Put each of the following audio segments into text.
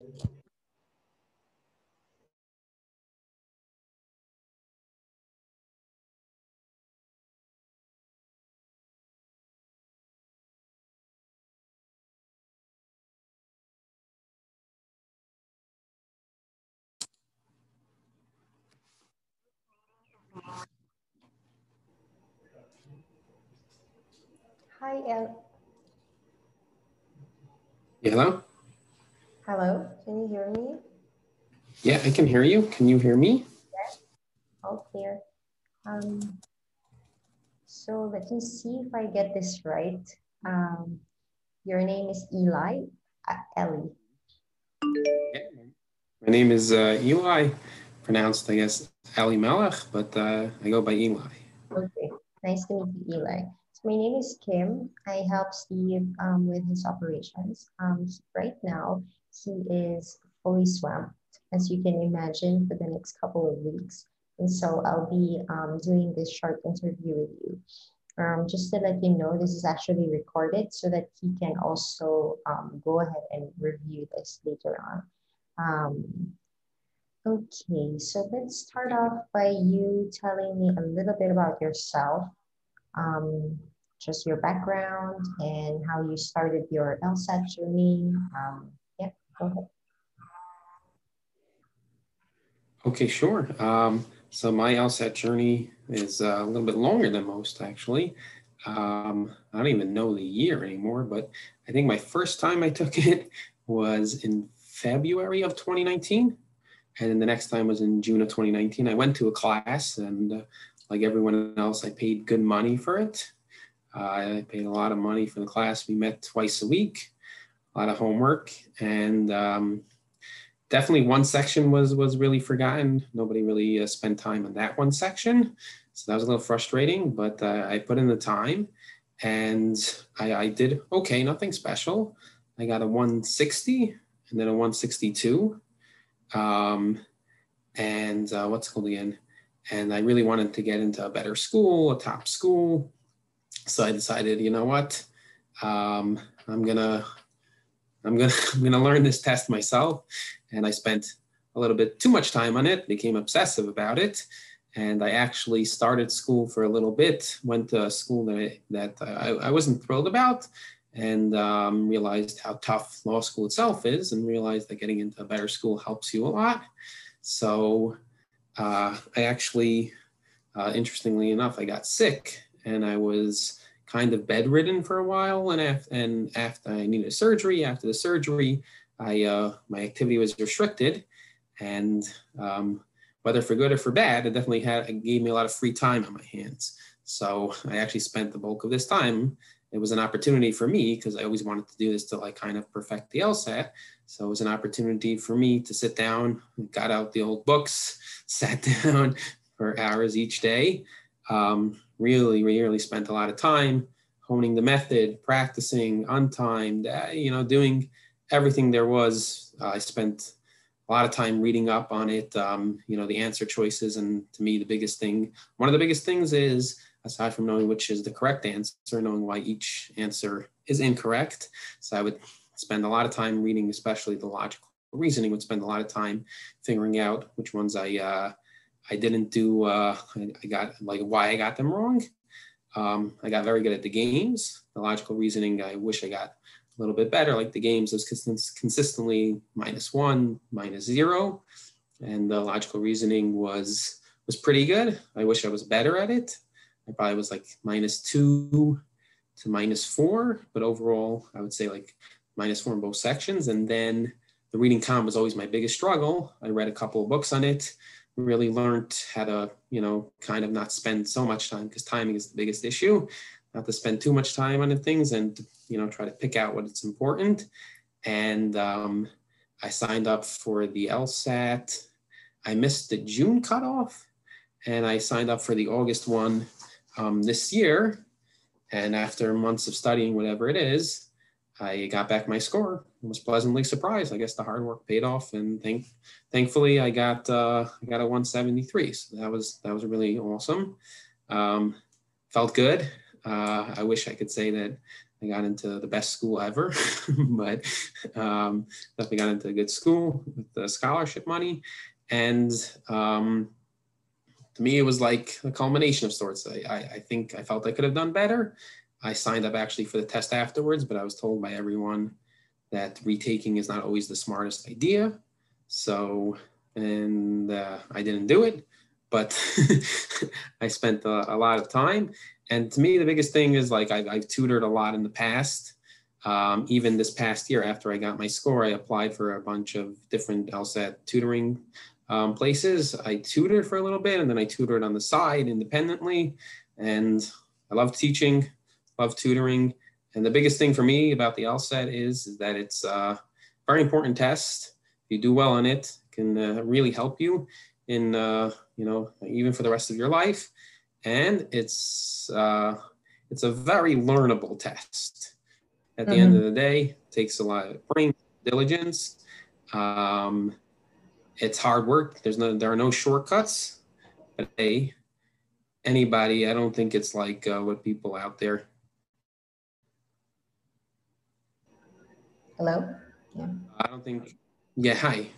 Hi, El. Hello? Hello, can you hear me? Yeah, I can hear you. Can you hear me? Yes, all clear. Um, so let me see if I get this right. Um, your name is Eli, uh, Ellie. Yeah. My name is uh, Eli, pronounced, I guess, Ali Melech, but uh, I go by Eli. Okay, nice to meet you, Eli. My name is Kim. I help Steve um, with his operations. Um, right now, he is fully swamped, as you can imagine, for the next couple of weeks. And so I'll be um, doing this short interview with you. Um, just to let you know, this is actually recorded so that he can also um, go ahead and review this later on. Um, okay, so let's start off by you telling me a little bit about yourself. Um, just your background and how you started your LSAT journey. Okay, sure. Um, so my LSAT journey is uh, a little bit longer than most, actually. Um, I don't even know the year anymore, but I think my first time I took it was in February of 2019. And then the next time was in June of 2019. I went to a class and uh, like everyone else, I paid good money for it. Uh, I paid a lot of money for the class. We met twice a week, a lot of homework, and um, definitely one section was was really forgotten. Nobody really uh, spent time on that one section, so that was a little frustrating. But uh, I put in the time, and I, I did okay. Nothing special. I got a 160 and then a 162. Um, and uh, what's called again? And I really wanted to get into a better school, a top school. So I decided, you know what, um, I'm gonna, I'm gonna, I'm gonna learn this test myself. And I spent a little bit too much time on it, became obsessive about it. And I actually started school for a little bit, went to a school that I, that I, I wasn't thrilled about, and um, realized how tough law school itself is, and realized that getting into a better school helps you a lot. So uh, I actually, uh, interestingly enough, I got sick and I was kind of bedridden for a while. And after, and after I needed surgery, after the surgery, I uh, my activity was restricted, and um, whether for good or for bad, it definitely had it gave me a lot of free time on my hands. So I actually spent the bulk of this time. It was an opportunity for me because I always wanted to do this to like kind of perfect the LSAT. So it was an opportunity for me to sit down, got out the old books, sat down for hours each day, um, really, really spent a lot of time honing the method, practicing untimed, uh, you know, doing everything there was. Uh, I spent a lot of time reading up on it, um, you know, the answer choices. And to me, the biggest thing, one of the biggest things is, aside from knowing which is the correct answer, knowing why each answer is incorrect. So I would spend a lot of time reading, especially the logical reasoning, would spend a lot of time figuring out which ones I, uh, I didn't do, uh, I, got like why I got them wrong. Um, I got very good at the games. The logical reasoning, I wish I got a little bit better. Like the games was consistently minus one, minus zero. And the logical reasoning was was pretty good. I wish I was better at it. I probably was like minus two to minus four, but overall, I would say like minus four in both sections. And then the reading comp was always my biggest struggle. I read a couple of books on it really learned how to, you know, kind of not spend so much time because timing is the biggest issue. Not to spend too much time on the things and, you know, try to pick out what it's important. And um, I signed up for the LSAT. I missed the June cutoff and I signed up for the August one um, this year. And after months of studying, whatever it is, I got back my score and was pleasantly surprised. I guess the hard work paid off, and thank, thankfully I got uh, I got a 173. So that was that was really awesome. Um, felt good. Uh, I wish I could say that I got into the best school ever, but um, definitely got into a good school with the scholarship money. And um, to me, it was like a culmination of sorts. I, I, I think I felt I could have done better. I signed up actually for the test afterwards, but I was told by everyone that retaking is not always the smartest idea. So, and uh, I didn't do it, but I spent a, a, lot of time. And to me, the biggest thing is like I've, I've tutored a lot in the past. Um, even this past year, after I got my score, I applied for a bunch of different LSAT tutoring um, places. I tutored for a little bit and then I tutored on the side independently. And I love teaching, love tutoring. And the biggest thing for me about the LSAT is, is that it's a very important test. If you do well on it, it can uh, really help you in, uh, you know, even for the rest of your life. And it's, uh, it's a very learnable test. At the mm-hmm. end of the day, it takes a lot of brain diligence. Um, it's hard work. There's no, there are no shortcuts. But hey, anybody, I don't think it's like uh, what people out there. Hello. Yeah. I don't think. Yeah. Hi.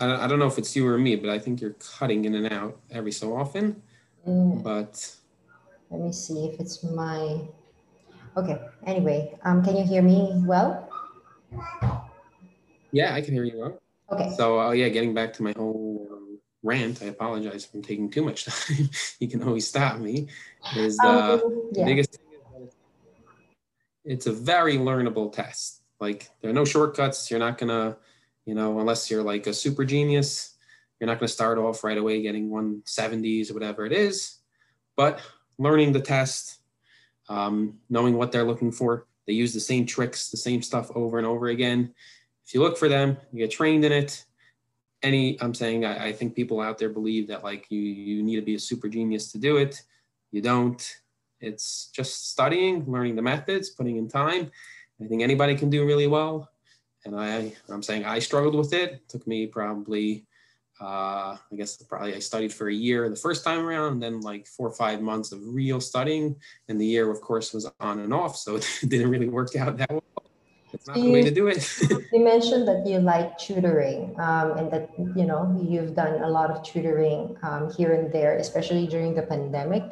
I don't, I don't know if it's you or me, but I think you're cutting in and out every so often. Mm. But let me see if it's my. Okay. Anyway, um, can you hear me well? Yeah, I can hear you well. Okay. So uh, yeah, getting back to my whole um, rant, I apologize for taking too much time. you can always stop me. Is uh, um, yeah. the biggest thing is it's a very learnable test. Like there are no shortcuts. You're not gonna, you know, unless you're like a super genius, you're not gonna start off right away getting 170s or whatever it is. But learning the test, um, knowing what they're looking for, they use the same tricks, the same stuff over and over again if you look for them, you get trained in it. Any, I'm saying, I, I think people out there believe that like you you need to be a super genius to do it. You don't. It's just studying, learning the methods, putting in time. I think anybody can do really well. And I, I'm saying I struggled with it. it took me probably, uh, I guess probably I studied for a year the first time around, and then like four or five months of real studying. And the year, of course, was on and off, so it didn't really work out that well. It's not you, the way to do it. you mentioned that you like tutoring um, and that, you know, you've done a lot of tutoring um, here and there, especially during the pandemic.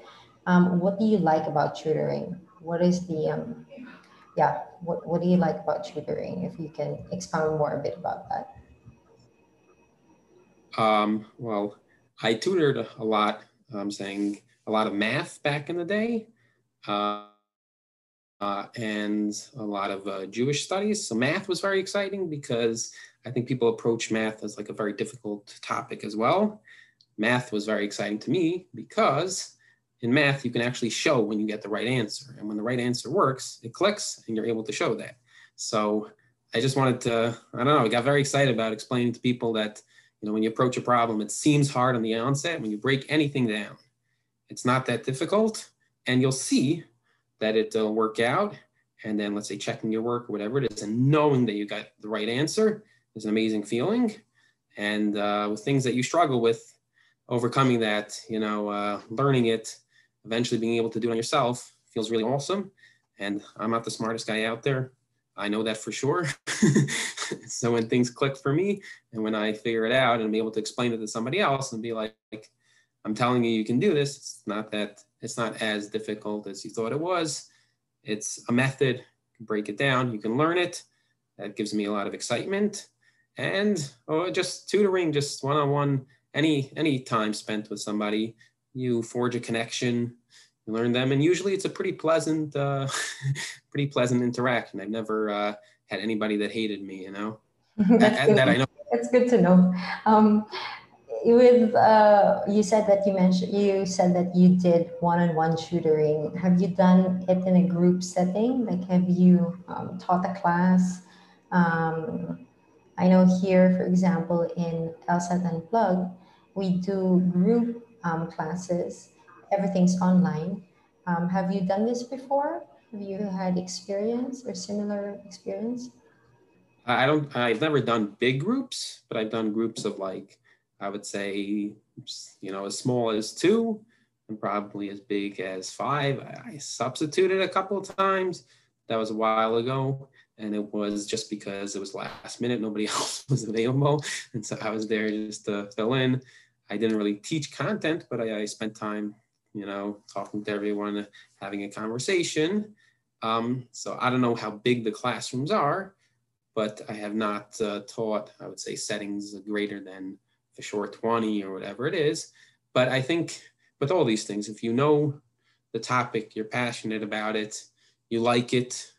Um, what do you like about tutoring? What is the, um, yeah, what, what do you like about tutoring? If you can expound more a bit about that. Um, well, I tutored a lot, I'm saying a lot of math back in the day. Uh, uh, and a lot of uh, Jewish studies. So math was very exciting because I think people approach math as like a very difficult topic as well. Math was very exciting to me because in math, you can actually show when you get the right answer. And when the right answer works, it clicks and you're able to show that. So I just wanted to, I don't know, I got very excited about explaining to people that, you know, when you approach a problem, it seems hard on the onset. When you break anything down, it's not that difficult. And you'll see that it'll work out. And then let's say checking your work or whatever it is, and knowing that you got the right answer is an amazing feeling. And uh, with things that you struggle with, overcoming that, you know, uh, learning it, eventually being able to do it on yourself feels really awesome. And I'm not the smartest guy out there. I know that for sure. so when things click for me and when I figure it out and be able to explain it to somebody else and be like, I'm telling you, you can do this. It's not that it's not as difficult as you thought it was. It's a method, you can break it down, you can learn it. That gives me a lot of excitement. And oh, just tutoring, just one-on-one, any any time spent with somebody, you forge a connection, you learn them, and usually it's a pretty pleasant, uh, pretty pleasant interaction. I've never uh, had anybody that hated me, you know. that, that I know. That's good to know. Um, with uh, you said that you mentioned you said that you did one-on-one tutoring have you done it in a group setting like have you um, taught a class um, i know here for example in lsat unplugged we do group um, classes everything's online um, have you done this before have you had experience or similar experience i don't i've never done big groups but i've done groups of like I would say, you know, as small as two and probably as big as five. I substituted a couple of times. that was a while ago. And it was just because it was last minute, nobody else was available. And so I was there just to fill in. I didn't really teach content, but I, I spent time, you know, talking to everyone, having a conversation. Um, so I don't know how big the classrooms are, but I have not uh, taught, I would say, settings greater than for sure 20 or whatever it is. But I think with all these things, if you know the topic, you're passionate about it, you like it,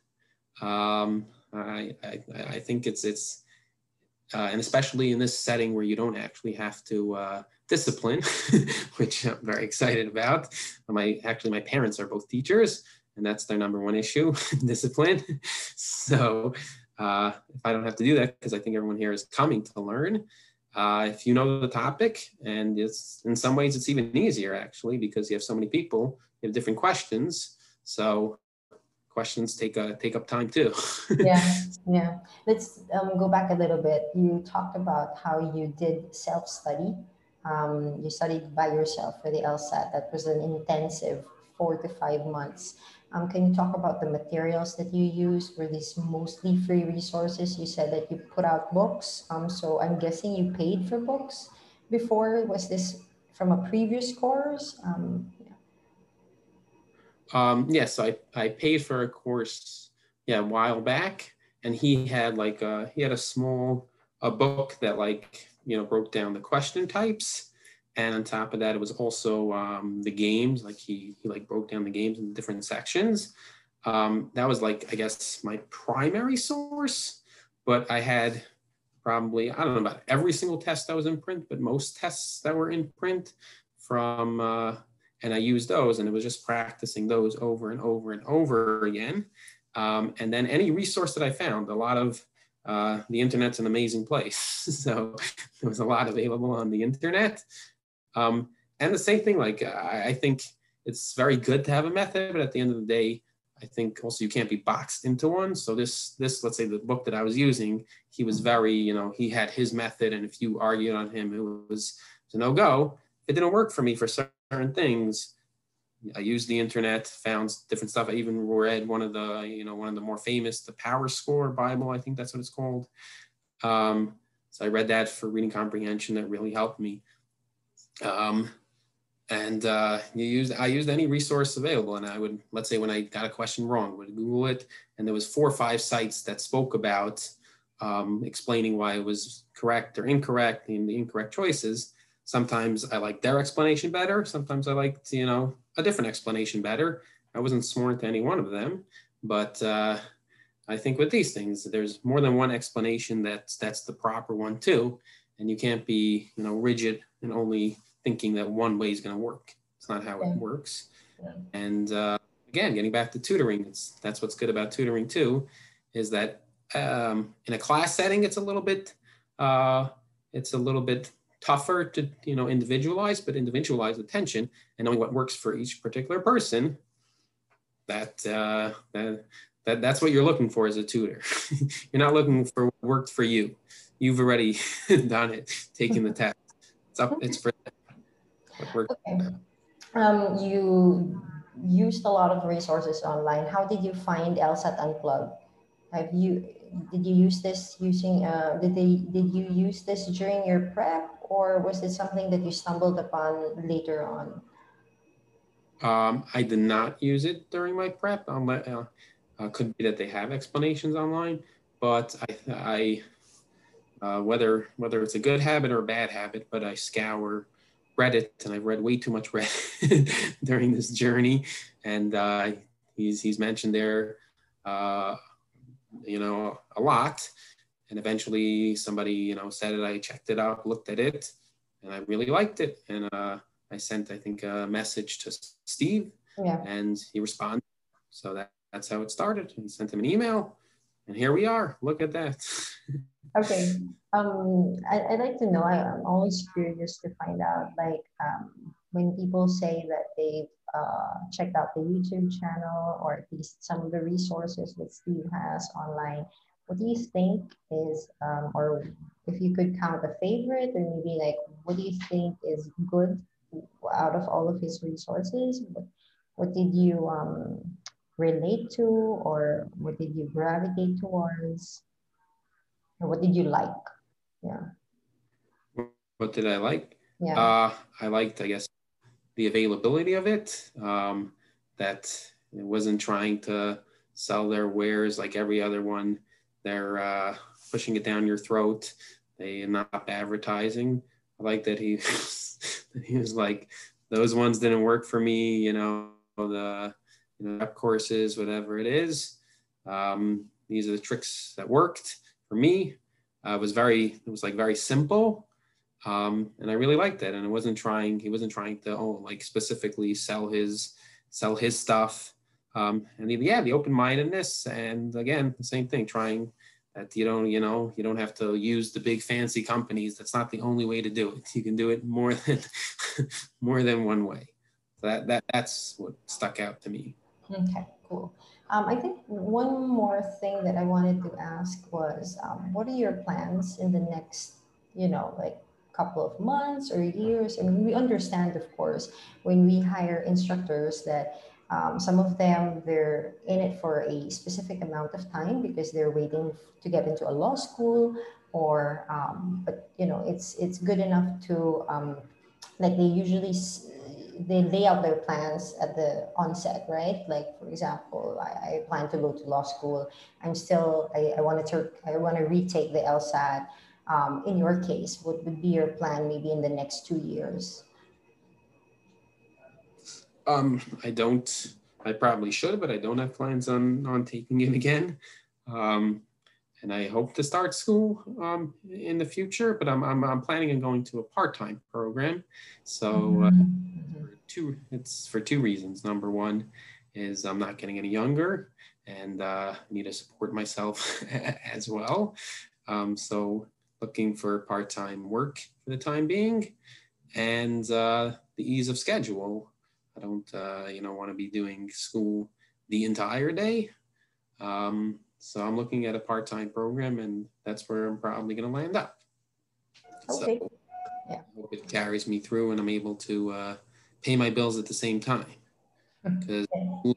um, I, I, I, think it's, it's uh, and especially in this setting where you don't actually have to uh, discipline, which I'm very excited about. My actually, my parents are both teachers, and that's their number one issue, discipline. so uh, if I don't have to do that, because I think everyone here is coming to learn, uh, if you know the topic, and it's in some ways it's even easier actually because you have so many people, you have different questions. So questions take a, take up time too. yeah, yeah. Let's um, go back a little bit. You talked about how you did self study. Um, you studied by yourself for the LSAT. That was an intensive four to five months. Um, can you talk about the materials that you use? Were these mostly free resources? You said that you put out books. Um, so I'm guessing you paid for books before. Was this from a previous course? Um, yeah. Um, yes, I, I paid for a course, yeah, a while back. And he had like a, he had a small, a book that like, you know, broke down the question types. And on top of that it was also um, the games like he he like broke down the games in different sections. Um, that was like i guess my primary source. But i had probably i don't know about every single test that was in print but most tests that were in print from uh, and i used those and it was just practicing those over and over and over again. Um, and then any resource that i found a lot of uh, the internet's an amazing place so there was a lot available on the internet um, and the same thing, like I, I think it's very good to have a method, but at the end of the day, I think also you can't be boxed into one. So this, this, let's say the book that I was using, he was very, you know, he had his method, and if you argued on him, it was a no go. It didn't work for me for certain things. I used the internet, found different stuff. I even read one of the, you know, one of the more famous, the PowerScore Bible. I think that's what it's called. Um, so I read that for reading comprehension. That really helped me. Um, and uh, you use I used any resource available, and I would let's say when I got a question wrong, would Google it, and there was four or five sites that spoke about um, explaining why it was correct or incorrect and the incorrect choices. Sometimes I like their explanation better. Sometimes I liked you know a different explanation better. I wasn't sworn to any one of them, but uh, I think with these things, there's more than one explanation that's that's the proper one too, and you can't be you know rigid and only thinking that one way is going to work. It's not how it works. Yeah. And uh, again, getting back to tutoring, it's that's what's good about tutoring too, is that um, in a class setting, it's a little bit uh, it's a little bit tougher to you know individualize, but individualize attention and knowing what works for each particular person. That uh, that, that that's what you're looking for as a tutor. you're not looking for what worked for you. You've already done it, taken the test. It's up. It's for. Okay. Um, you used a lot of resources online. How did you find LSAT Unplugged? Have you did you use this using uh, did they did you use this during your prep or was it something that you stumbled upon later on? Um, I did not use it during my prep. Um, uh, uh, could be that they have explanations online, but I, I uh, whether whether it's a good habit or a bad habit, but I scour Reddit and I've read way too much Reddit during this journey. And uh, he's he's mentioned there, uh, you know, a lot. And eventually somebody you know said it. I checked it out, looked at it, and I really liked it. And uh, I sent I think a message to Steve, yeah. and he responded. So that that's how it started. And sent him an email, and here we are. Look at that. Okay. Um, I, I'd like to know, I, am always curious to find out, like, um, when people say that they've uh, checked out the YouTube channel or at least some of the resources that Steve has online, what do you think is, um, or if you could count a favorite, or maybe like, what do you think is good out of all of his resources? What, what did you, um, relate to, or what did you gravitate towards? Or what did you like? Yeah. What did I like? Yeah. Uh, I liked, I guess, the availability of it. Um, that it wasn't trying to sell their wares like every other one. They're uh, pushing it down your throat. They not advertising. I like that he he was like, those ones didn't work for me. You know the you know courses, whatever it is. Um, these are the tricks that worked for me. Uh, it was very it was like very simple. Um, and I really liked it. And it wasn't trying, he wasn't trying to oh, like specifically sell his sell his stuff. Um, and the, yeah, the open mindedness, and again, the same thing, trying that you don't, you know, you don't have to use the big fancy companies. That's not the only way to do it. You can do it more than more than one way. So that that that's what stuck out to me. Okay, cool. Um, I think one more thing that I wanted to ask was, um, what are your plans in the next, you know, like couple of months or years? I mean, we understand, of course, when we hire instructors that um, some of them they're in it for a specific amount of time because they're waiting to get into a law school or um, but you know it's it's good enough to um, like they usually they lay out their plans at the onset right? Like for example I, I plan to go to law school. I'm still i, I want to i want to retake the lsat um, in your case what would be your plan maybe in the next two years um, I don't. I probably should, but I don't have plans on on taking it again. Um, and I hope to start school um, in the future, but I'm, I'm, I'm planning on going to a part time program. So uh, mm-hmm. two, it's for two reasons. Number one is I'm not getting any younger, and uh, need to support myself as well. Um, so looking for part time work for the time being, and uh, the ease of schedule. I don't, uh, you know, want to be doing school the entire day. Um, so I'm looking at a part-time program, and that's where I'm probably going to land up. Okay. So yeah. I hope it carries me through, and I'm able to uh, pay my bills at the same time because school,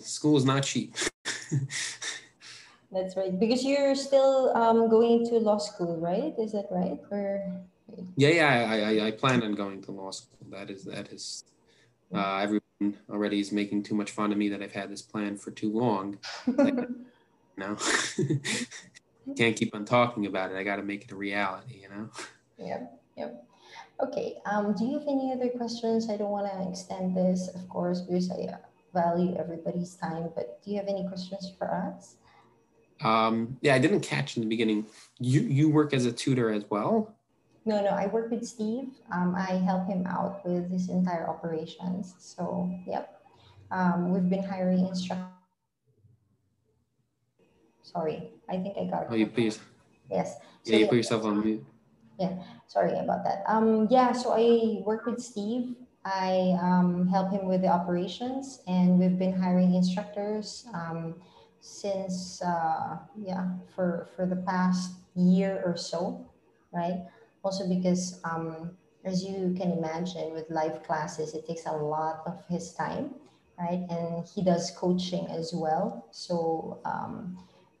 school is not cheap. That's right. Because you're still um, going to law school, right? Is that right? Or yeah, yeah. I, I, I plan on going to law school. That is that is uh, everyone already is making too much fun of me that I've had this plan for too long. Like, no, can't keep on talking about it. I got to make it a reality, you know? Yep, yep. Okay. Um, do you have any other questions? I don't want to extend this, of course, because I value everybody's time, but do you have any questions for us? Um, yeah, I didn't catch in the beginning. You you work as a tutor as well? No, no, I work with Steve. Um, I help him out with his entire operations. So, yep. Um, we've been hiring instructors. Sorry, I think I got. it. Oh, you please. Yes. So, yeah, you put yourself on mute. Yeah, sorry about that. Um, yeah, so I work with Steve. I um, help him with the operations, and we've been hiring instructors um, since uh, yeah for for the past year or so, right? Also because um, as you can imagine with live classes it takes a lot of his time right? And he does coaching as well. So um,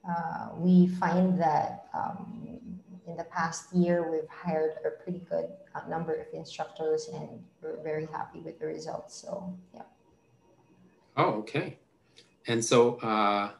uh, we find that um, in the past year we've hired a pretty good uh, number of instructors and we're very happy with the results. So yeah. Oh okay. And so uh,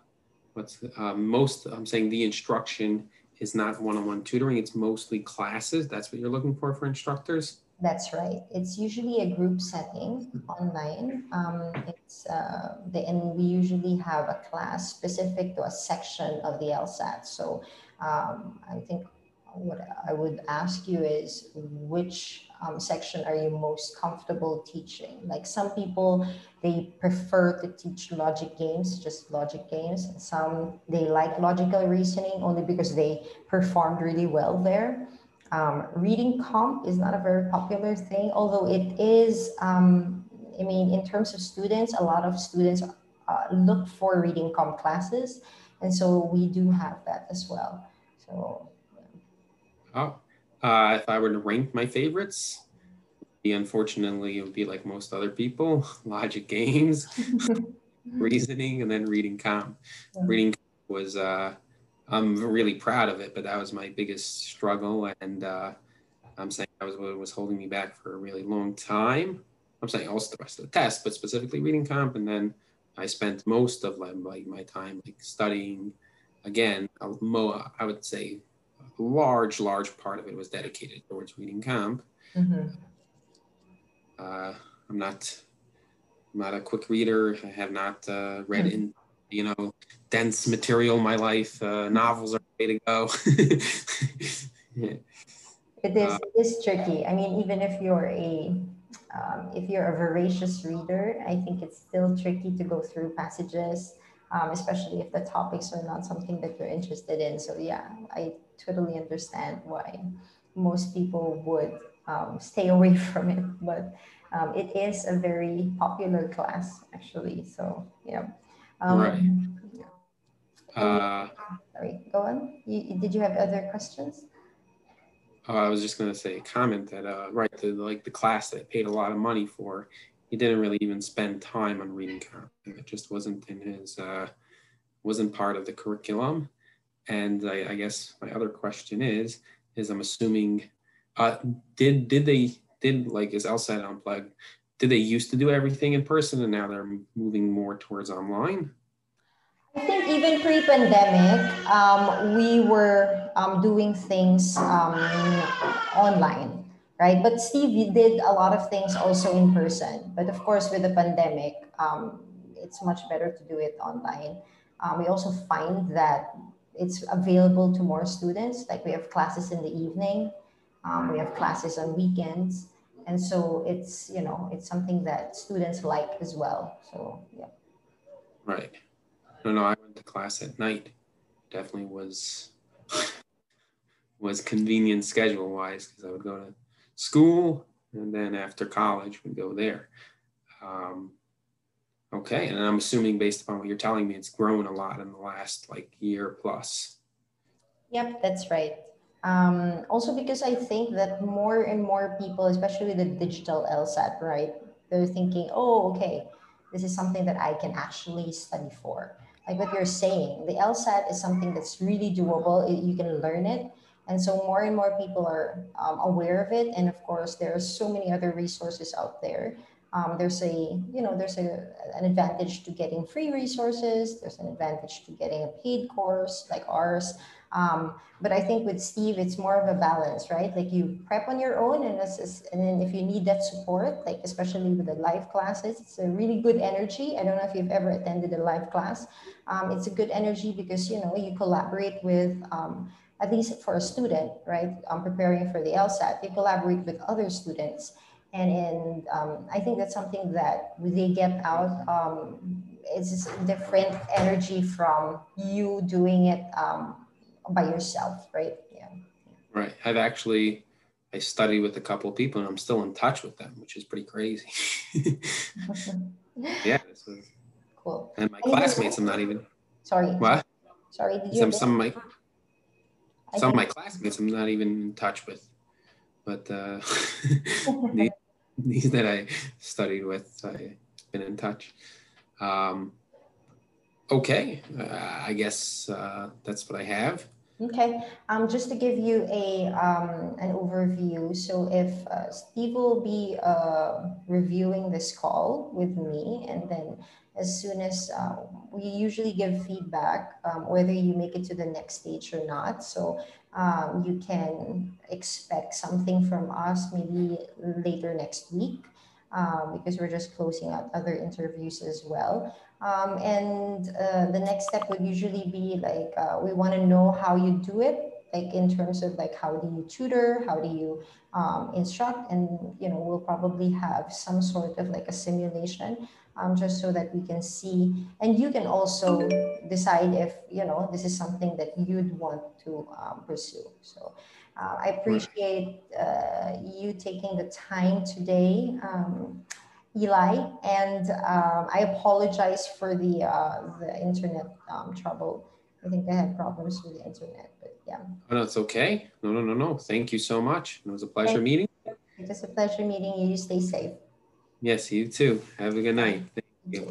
what's uh, most i'm saying the instruction is not one-on-one tutoring it's mostly classes. That's what you're looking for for instructors? That's right. It's usually a group setting online. Um, it's uh, the, and we usually have a class specific to a section of the lsat so um, i think what I would ask you is which um, section are you most comfortable teaching? Like some people, they prefer to teach logic games, just logic games. Some, they like logical reasoning only because they performed really well there. Um, reading comp is not a very popular thing, although it is, um, I mean, in terms of students, a lot of students uh, look for reading comp classes. And so we do have that as well. So Oh, uh, if I were to rank my favorites, unfortunately, it would be like most other people, logic games. reasoning, and then reading comp. Mm-hmm. Reading was uh, I'm really proud of it, but that was my biggest struggle, and uh, I'm saying that was what was holding me back for a really long time. I'm saying also the rest of the test, but specifically reading comp, and then I spent most of like my time like studying. Again, I would say large, large part of it was dedicated towards reading comp. Mm-hmm. Uh, I'm not I'm not a quick reader. I have not uh, read mm-hmm. in you know dense material my life. Uh, novels are the way to go. yeah. It is, it is tricky. I mean, even if you're a um, if you're a voracious reader, I think it's still tricky to go through passages, um, especially if the topics are not something that you're interested in. So yeah, I totally understand why most people would um, stay away from it. But um, it is a very popular class actually. So yeah. Um, right. Uh, sorry, go on. You, did you have other questions? Oh, I was just going to say comment that uh, right the like the class that I paid a lot of money for, he didn't really even spend time on reading. It just wasn't in his uh, wasn't part of the curriculum. And I, I guess my other question is is I'm assuming uh, did did they did like is LSAT unplugged? Did they used to do everything in person and now they're moving more towards online? I think even pre-pandemic, um, we were um, doing things um, online, right? But Steve did a lot of things also in person. But of course, with the pandemic, um, it's much better to do it online. Um, we also find that it's available to more students. Like we have classes in the evening, um, we have classes on weekends. And so it's you know it's something that students like as well. So yeah. Right. No no i went to class at night. Definitely was was convenient schedule wise because i would go to school and then after college would go there. Um, okay and i'm assuming based upon what you're telling me it's grown a lot in the last like year plus yep that's right um, also because I think that more and more people, especially the digital LSAT, right? They're thinking, oh, okay, this is something that I can actually study for. Like what you're saying, the LSAT is something that's really doable. You can learn it. And so more and more people are um, aware of it. And of course, there are so many other resources out there. Um, there's a, you know, there's a, an advantage to getting free resources. There's an advantage to getting a paid course like ours. Um, but I think with Steve, it's more of a balance, right? Like you prep on your own, and, and then if you need that support, like especially with the live classes, it's a really good energy. I don't know if you've ever attended a live class. Um, it's a good energy because you know you collaborate with. Um, at least for a student, right? I'm preparing for the LSAT, you collaborate with other students. And in, um, I think that's something that they get out um, it's different energy from you doing it um, by yourself, right? Yeah. Right. I've actually I studied with a couple of people and I'm still in touch with them, which is pretty crazy. yeah. Was, cool. And my classmates, I'm not even. Sorry. What? Sorry. Did you some, some of my some of my classmates I'm not even in touch with, but uh, that I studied with, I've been in touch. Um, okay, uh, I guess uh, that's what I have. Okay, um, just to give you a um, an overview. So if uh, Steve will be uh, reviewing this call with me, and then as soon as uh, we usually give feedback, um, whether you make it to the next stage or not. So um, you can expect something from us maybe later next week. Um, because we're just closing out other interviews as well. Um, and uh, the next step would usually be like, uh, we want to know how you do it, like in terms of like, how do you tutor? How do you um, instruct? And, you know, we'll probably have some sort of like a simulation um, just so that we can see. And you can also decide if, you know, this is something that you'd want to um, pursue. So uh, I appreciate uh, you taking the time today. Um, Eli, and um, I apologize for the uh, the internet um, trouble. I think I had problems with the internet, but yeah. Oh, no, it's okay. No, no, no, no. Thank you so much. It was a pleasure Thank meeting. It was a pleasure meeting you. you. Stay safe. Yes, you too. Have a good night. Thank you.